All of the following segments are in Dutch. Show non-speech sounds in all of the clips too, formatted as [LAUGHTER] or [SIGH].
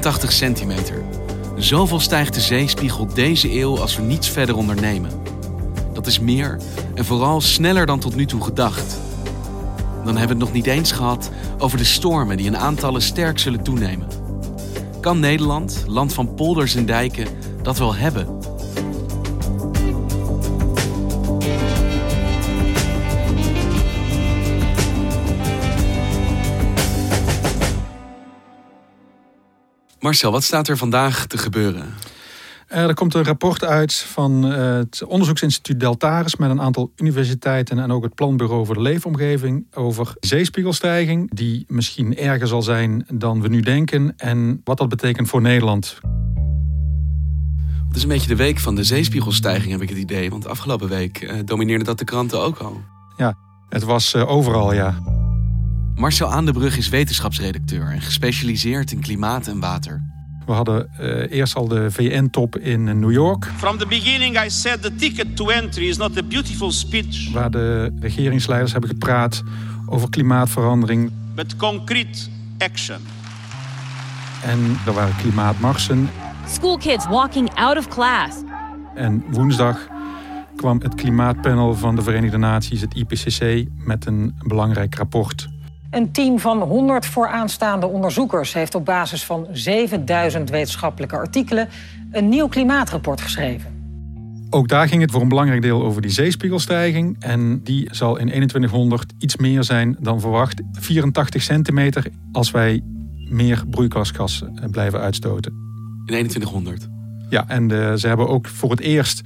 ...84 centimeter. Zoveel stijgt de zeespiegel deze eeuw als we niets verder ondernemen. Dat is meer en vooral sneller dan tot nu toe gedacht. Dan hebben we het nog niet eens gehad over de stormen die in aantallen sterk zullen toenemen. Kan Nederland, land van polders en dijken, dat wel hebben? Marcel, wat staat er vandaag te gebeuren? Eh, er komt een rapport uit van eh, het onderzoeksinstituut Deltaris met een aantal universiteiten en ook het Planbureau voor de Leefomgeving over zeespiegelstijging, die misschien erger zal zijn dan we nu denken en wat dat betekent voor Nederland. Het is een beetje de week van de zeespiegelstijging, heb ik het idee. Want afgelopen week uh, domineerde dat de kranten ook al. Ja, het was overal, ja. Marcel Aan de Brug is wetenschapsredacteur en gespecialiseerd in klimaat en water. We hadden uh, eerst al de VN-top in New York. From the beginning I said the ticket to entry is not a beautiful speech. Waar de regeringsleiders hebben gepraat over klimaatverandering. But concrete action. En er waren klimaatmarsen. School kids walking out of class. En woensdag kwam het klimaatpanel van de Verenigde Naties, het IPCC, met een belangrijk rapport. Een team van 100 vooraanstaande onderzoekers heeft op basis van 7000 wetenschappelijke artikelen een nieuw klimaatrapport geschreven. Ook daar ging het voor een belangrijk deel over die zeespiegelstijging. En die zal in 2100 iets meer zijn dan verwacht. 84 centimeter als wij meer broeikasgas blijven uitstoten. In 2100? Ja, en de, ze hebben ook voor het eerst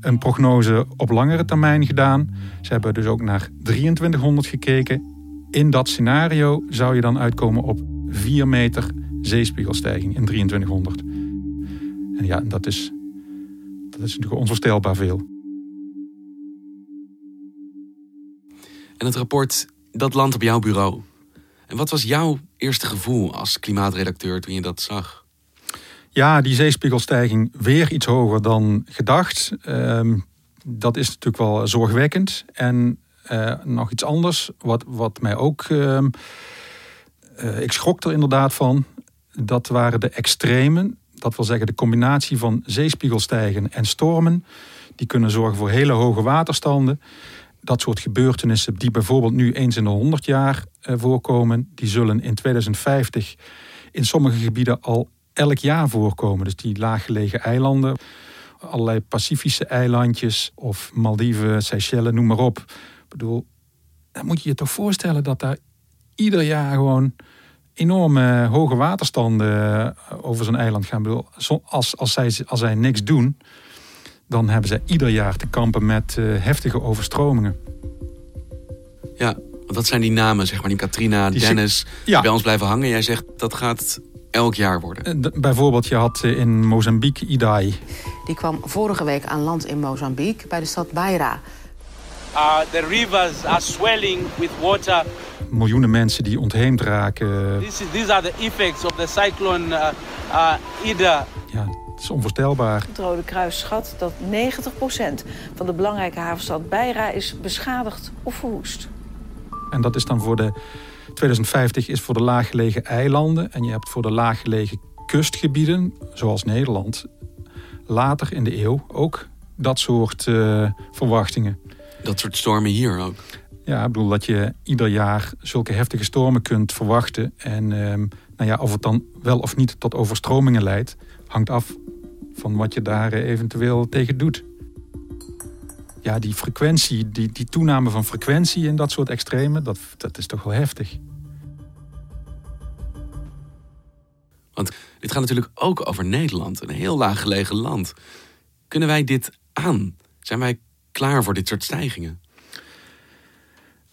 een prognose op langere termijn gedaan. Ze hebben dus ook naar 2300 gekeken in dat scenario zou je dan uitkomen op 4 meter zeespiegelstijging in 2300. En ja, dat is, dat is natuurlijk onvoorstelbaar veel. En het rapport, dat landt op jouw bureau. En wat was jouw eerste gevoel als klimaatredacteur toen je dat zag? Ja, die zeespiegelstijging weer iets hoger dan gedacht. Ehm, dat is natuurlijk wel zorgwekkend. En nog iets anders, wat, wat mij ook. Uh, uh, ik schrok er inderdaad van. Dat waren de extremen. Dat wil zeggen de combinatie van zeespiegelstijgen en stormen. Die kunnen zorgen voor hele hoge waterstanden. Dat soort gebeurtenissen, die bijvoorbeeld nu eens in de 100 jaar voorkomen, die zullen in 2050 in sommige gebieden al elk jaar voorkomen. Dus die laaggelegen eilanden, allerlei Pacifische eilandjes of Maldiven, Seychelles, noem maar op bedoel, dan moet je je toch voorstellen dat daar ieder jaar gewoon enorme hoge waterstanden eh, over zo'n eiland gaan. Ik bedoel, als, als, zij, als zij niks doen, dan hebben zij ieder jaar te kampen met uh, heftige overstromingen. Ja, wat zijn die namen, zeg maar, die Katrina, die Dennis, ja. die bij ons blijven hangen. Jij zegt dat gaat elk jaar worden. Uh, bijvoorbeeld, je had in Mozambique Idai. Die kwam vorige week aan land in Mozambique bij de stad Beira. Uh, the rivers are swelling with water. Miljoenen mensen die ontheemd raken. This is, these are the effects of the cyclone uh, uh, Ida. Ja, het is onvoorstelbaar. Het Rode Kruis schat dat 90% van de belangrijke havenstad Beira is beschadigd of verwoest. En dat is dan voor de 2050 is voor de laaggelegen eilanden en je hebt voor de laaggelegen kustgebieden, zoals Nederland, later in de eeuw ook dat soort uh, verwachtingen. Dat soort stormen hier ook. Ja, ik bedoel dat je ieder jaar zulke heftige stormen kunt verwachten. En ehm, nou ja, of het dan wel of niet tot overstromingen leidt, hangt af van wat je daar eh, eventueel tegen doet. Ja, die frequentie, die, die toename van frequentie in dat soort extremen, dat, dat is toch wel heftig. Want dit gaat natuurlijk ook over Nederland, een heel laag gelegen land. Kunnen wij dit aan? Zijn wij klaar voor dit soort stijgingen?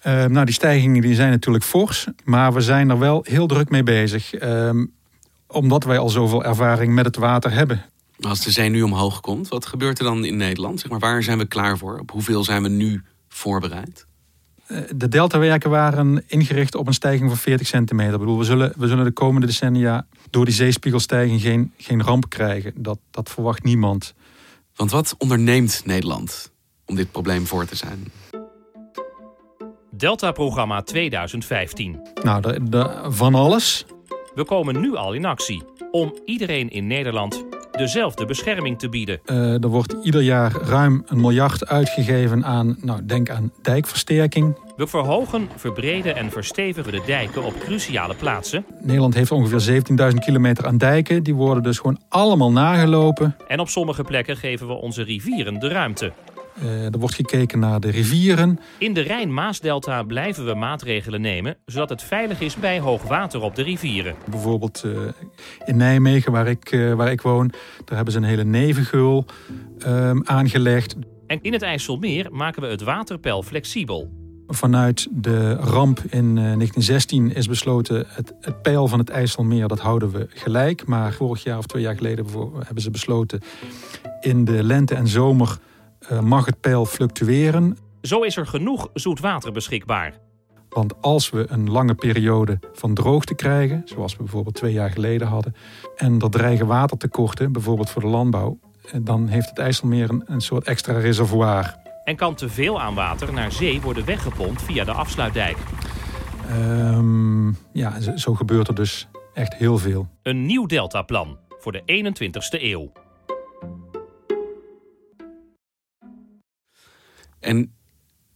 Uh, nou, die stijgingen die zijn natuurlijk fors, maar we zijn er wel heel druk mee bezig. Uh, omdat wij al zoveel ervaring met het water hebben. Als de zee nu omhoog komt, wat gebeurt er dan in Nederland? Zeg maar, waar zijn we klaar voor? Op hoeveel zijn we nu voorbereid? Uh, de deltawerken waren ingericht op een stijging van 40 centimeter. Ik bedoel, we, zullen, we zullen de komende decennia door die zeespiegelstijging geen, geen ramp krijgen. Dat, dat verwacht niemand. Want wat onderneemt Nederland om dit probleem voor te zijn? Delta-programma 2015. Nou, de, de, van alles. We komen nu al in actie om iedereen in Nederland dezelfde bescherming te bieden. Uh, er wordt ieder jaar ruim een miljard uitgegeven aan, nou, denk aan dijkversterking. We verhogen, verbreden en verstevigen de dijken op cruciale plaatsen. Nederland heeft ongeveer 17.000 kilometer aan dijken. Die worden dus gewoon allemaal nagelopen. En op sommige plekken geven we onze rivieren de ruimte. Uh, er wordt gekeken naar de rivieren. In de Rijn-Maasdelta blijven we maatregelen nemen... zodat het veilig is bij hoogwater op de rivieren. Bijvoorbeeld uh, in Nijmegen, waar ik, uh, waar ik woon... daar hebben ze een hele nevengeul aangelegd. En in het IJsselmeer maken we het waterpeil flexibel. Vanuit de ramp in 1916 is besloten... Het, het peil van het IJsselmeer, dat houden we gelijk. Maar vorig jaar of twee jaar geleden hebben ze besloten... in de lente en zomer mag het peil fluctueren. Zo is er genoeg zoet water beschikbaar. Want als we een lange periode van droogte krijgen, zoals we bijvoorbeeld twee jaar geleden hadden, en er dreigen watertekorten, bijvoorbeeld voor de landbouw, dan heeft het IJsselmeer een, een soort extra reservoir. En kan te veel aan water naar zee worden weggepompt via de afsluitdijk? Um, ja, zo, zo gebeurt er dus echt heel veel. Een nieuw deltaplan voor de 21ste eeuw. En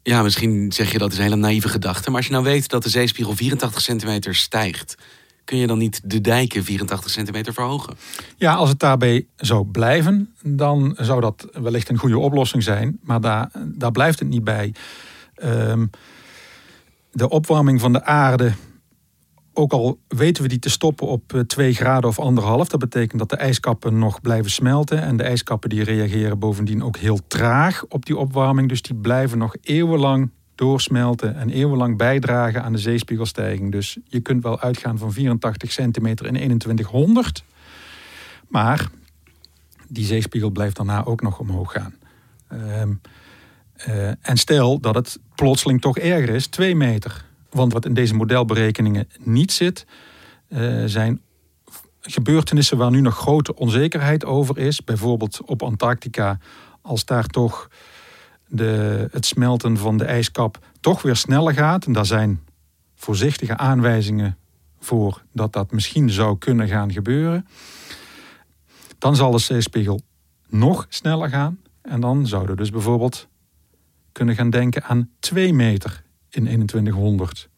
ja, misschien zeg je dat is een hele naïeve gedachte. Maar als je nou weet dat de zeespiegel 84 centimeter stijgt... kun je dan niet de dijken 84 centimeter verhogen? Ja, als het daarbij zou blijven, dan zou dat wellicht een goede oplossing zijn. Maar daar, daar blijft het niet bij. Um, de opwarming van de aarde ook al weten we die te stoppen op 2 graden of anderhalf, dat betekent dat de ijskappen nog blijven smelten. En de ijskappen die reageren bovendien ook heel traag op die opwarming. Dus die blijven nog eeuwenlang doorsmelten en eeuwenlang bijdragen aan de zeespiegelstijging. Dus je kunt wel uitgaan van 84 centimeter in 2100. Maar die zeespiegel blijft daarna ook nog omhoog gaan. Um, uh, en stel dat het plotseling toch erger is, 2 meter. Want wat in deze modelberekeningen niet zit, uh, zijn gebeurtenissen waar nu nog grote onzekerheid over is. Bijvoorbeeld op Antarctica, als daar toch de, het smelten van de ijskap toch weer sneller gaat. En daar zijn voorzichtige aanwijzingen voor dat dat misschien zou kunnen gaan gebeuren. Dan zal de zeespiegel nog sneller gaan. En dan zouden we dus bijvoorbeeld kunnen gaan denken aan 2 meter in 2100.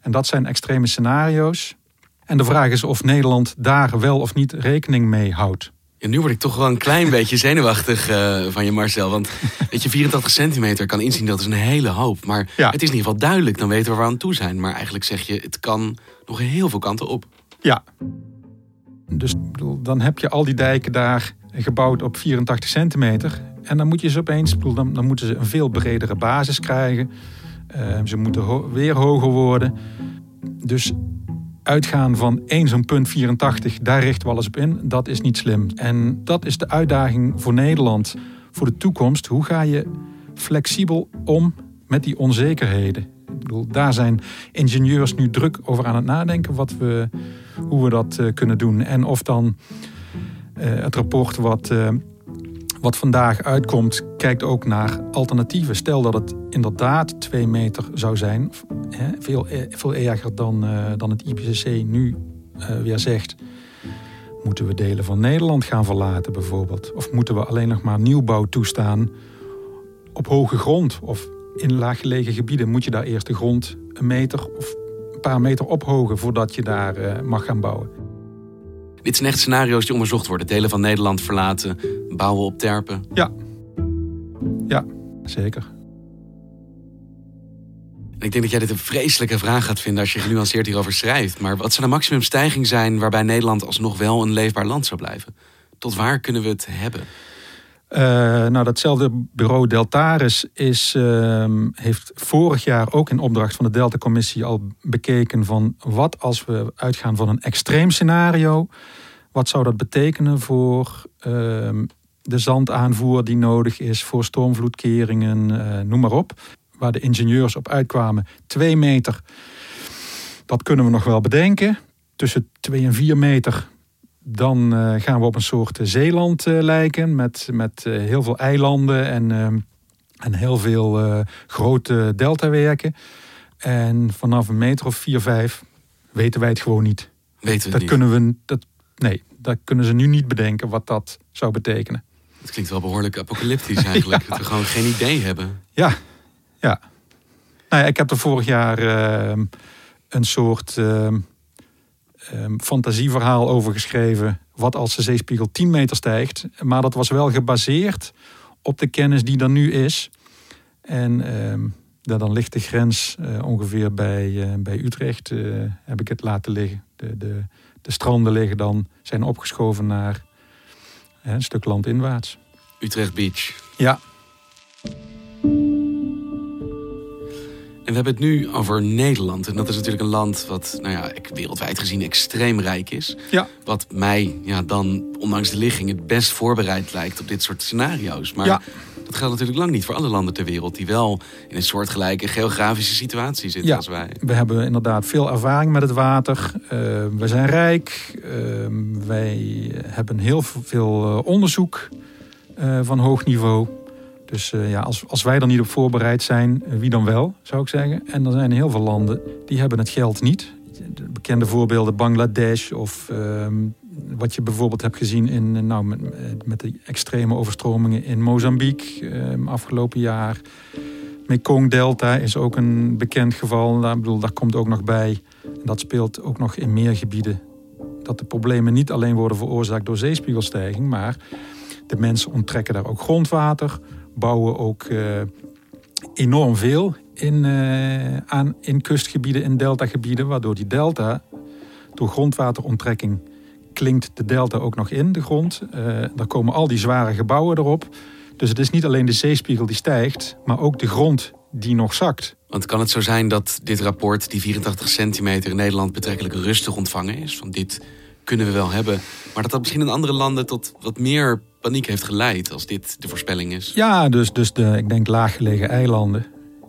En dat zijn extreme scenario's. En de vraag is of Nederland daar wel of niet rekening mee houdt. Ja, nu word ik toch wel een klein beetje zenuwachtig uh, van je, Marcel. Want weet je, 84 centimeter kan inzien, dat is een hele hoop. Maar ja. het is in ieder geval duidelijk, dan weten we waar we aan toe zijn. Maar eigenlijk zeg je, het kan nog heel veel kanten op. Ja. Dus dan heb je al die dijken daar gebouwd op 84 centimeter. En dan moet je ze opeens, dan, dan moeten ze een veel bredere basis krijgen. Uh, ze moeten weer hoger worden. Dus uitgaan van één zo'n punt 84, daar richten we alles op in. Dat is niet slim. En dat is de uitdaging voor Nederland voor de toekomst. Hoe ga je flexibel om met die onzekerheden? Ik bedoel, daar zijn ingenieurs nu druk over aan het nadenken wat we, hoe we dat uh, kunnen doen. En of dan uh, het rapport wat wat vandaag uitkomt, kijkt ook naar alternatieven. Stel dat het inderdaad twee meter zou zijn, hè, veel, e-, veel erger dan, uh, dan het IPCC nu uh, weer zegt. Moeten we delen van Nederland gaan verlaten bijvoorbeeld? Of moeten we alleen nog maar nieuwbouw toestaan op hoge grond? Of in laaggelegen gebieden moet je daar eerst de grond een meter of een paar meter ophogen voordat je daar mag gaan bouwen? Dit zijn echt scenario's die onderzocht worden. Delen van Nederland verlaten, bouwen op terpen. Ja, ja zeker. ik denk dat jij dit een vreselijke vraag gaat vinden als je genuanceerd hierover schrijft. Maar wat zou de maximumstijging zijn waarbij Nederland alsnog wel een leefbaar land zou blijven? Tot waar kunnen we het hebben? Uh, nou, datzelfde bureau Deltaris is, uh, heeft vorig jaar ook in opdracht van de Delta-commissie al bekeken van wat als we uitgaan van een extreem scenario. Wat zou dat betekenen voor uh, de zandaanvoer die nodig is, voor stormvloedkeringen, eh, noem maar op. Waar de ingenieurs op uitkwamen, twee meter, dat kunnen we nog wel bedenken. Tussen twee en vier meter dan uh, gaan we op een soort zeeland uh, lijken met, met uh, heel veel eilanden en, en heel veel grote deltawerken. En vanaf een meter of vier, vijf weten wij het gewoon niet. Weten we dat niet. Kunnen we, dat, nee, dat kunnen ze nu niet bedenken wat dat zou betekenen. Het klinkt wel behoorlijk apocalyptisch eigenlijk. [LAUGHS] ja. Dat we gewoon geen idee hebben. Ja, ja. Nou ja ik heb er vorig jaar een soort um, fantasieverhaal over geschreven. Wat als de zeespiegel 10 meter stijgt. Maar dat was wel gebaseerd op de kennis die er nu is. En um, dan ligt de grens uh, ongeveer bij, uh, bij Utrecht. Uh, heb ik het laten liggen. De, de, de stranden liggen dan, zijn opgeschoven naar een stuk landinwaarts. Utrecht Beach. Ja, we hebben het nu over Nederland. En dat is natuurlijk een land wat, nou ja, wereldwijd gezien extreem rijk is. Ja. Wat mij ja, dan, ondanks de ligging, het best voorbereid lijkt op dit soort scenario's. Maar ja. dat geldt natuurlijk lang niet voor alle landen ter wereld die wel in een soortgelijke geografische situatie zitten ja. als wij. We hebben inderdaad veel ervaring met het water. Uh, we zijn rijk. Uh, wij hebben heel veel onderzoek uh, van hoog niveau. Dus uh, ja, als, als wij er niet op voorbereid zijn, wie dan wel, zou ik zeggen. En er zijn heel veel landen die hebben het geld niet. De bekende voorbeelden Bangladesh of uh, wat je bijvoorbeeld hebt gezien in, nou, met, met de extreme overstromingen in Mozambique uh, afgelopen jaar. Mekong Delta is ook een bekend geval. Daar, bedoel, daar komt ook nog bij. Dat speelt ook nog in meer gebieden. Dat de problemen niet alleen worden veroorzaakt door zeespiegelstijging, maar de mensen onttrekken daar ook grondwater bouwen ook uh, enorm veel in, uh, aan, in kustgebieden, in deltagebieden. Waardoor die delta, door grondwateronttrekking, klinkt de delta ook nog in de grond. Uh, daar komen al die zware gebouwen erop. Dus het is niet alleen de zeespiegel die stijgt, maar ook de grond die nog zakt. Want kan het zo zijn dat dit rapport, die 84 centimeter in Nederland, betrekkelijk rustig ontvangen is? Van dit kunnen we wel hebben. Maar dat dat misschien in andere landen tot wat meer paniek heeft geleid als dit de voorspelling is. Ja, dus, dus de, ik denk laaggelegen eilanden.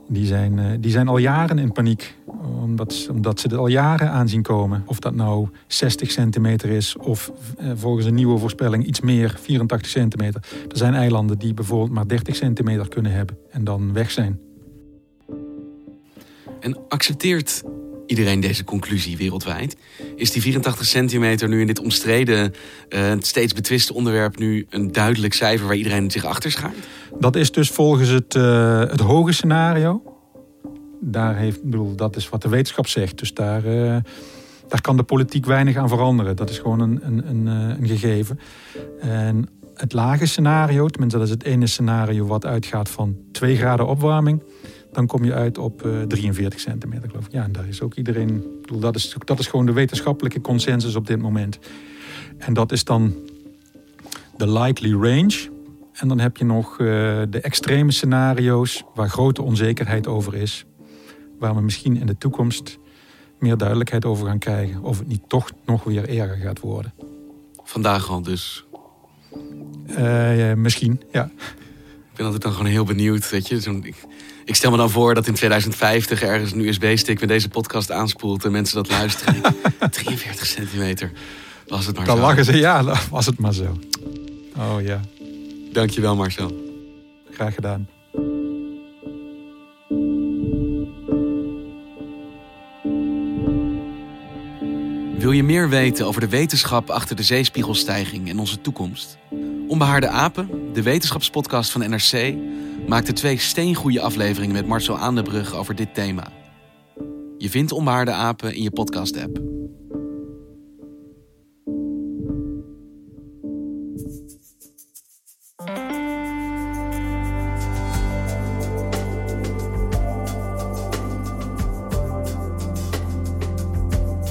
Die zijn, die zijn al jaren in paniek. Omdat, omdat ze er al jaren aan zien komen. Of dat nou 60 centimeter is of volgens een nieuwe voorspelling iets meer, 84 centimeter. Er zijn eilanden die bijvoorbeeld maar 30 centimeter kunnen hebben en dan weg zijn. En accepteert iedereen deze conclusie wereldwijd? Is die 84 centimeter nu in dit omstreden, uh, steeds betwiste onderwerp nu een duidelijk cijfer waar iedereen zich achter schaart? Dat is dus volgens het, uh, het hoge scenario. Daar heeft, bedoel, dat is wat de wetenschap zegt. Dus daar, uh, daar kan de politiek weinig aan veranderen. Dat is gewoon een, een, een, een gegeven. En het lage scenario, tenminste dat is het ene scenario wat uitgaat van 2 graden opwarming dan kom je uit op uh, 43 centimeter, geloof ik. Ja, en daar is ook iedereen. Bedoel, dat, is, dat is gewoon de wetenschappelijke consensus op dit moment. En dat is dan de likely range. En dan heb je nog uh, de extreme scenario's waar grote onzekerheid over is. Waar we misschien in de toekomst meer duidelijkheid over gaan krijgen. Of het niet toch nog weer erger gaat worden. Vandaag al dus? Uh, misschien, ja. Ik ben altijd dan gewoon heel benieuwd, weet je. Zo'n, ik, ik stel me dan voor dat in 2050 ergens een USB-stick met deze podcast aanspoelt en mensen dat luisteren. [LAUGHS] 43 centimeter. Was het maar dan zo. lachen ze, ja, was het maar zo. Oh ja. Dankjewel Marcel. Graag gedaan. Wil je meer weten over de wetenschap achter de zeespiegelstijging en onze toekomst? Onbehaarde apen, de wetenschapspodcast van NRC, maakte twee steengoede afleveringen met Marcel Aandebrug over dit thema. Je vindt Onbehaarde apen in je podcast-app.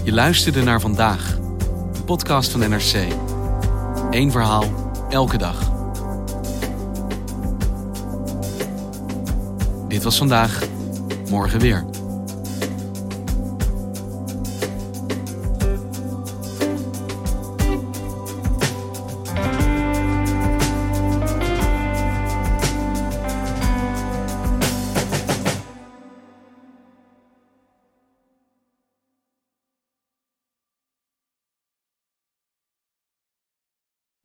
Je luisterde naar vandaag, de podcast van NRC. Eén verhaal, elke dag. Dit was vandaag, morgen weer.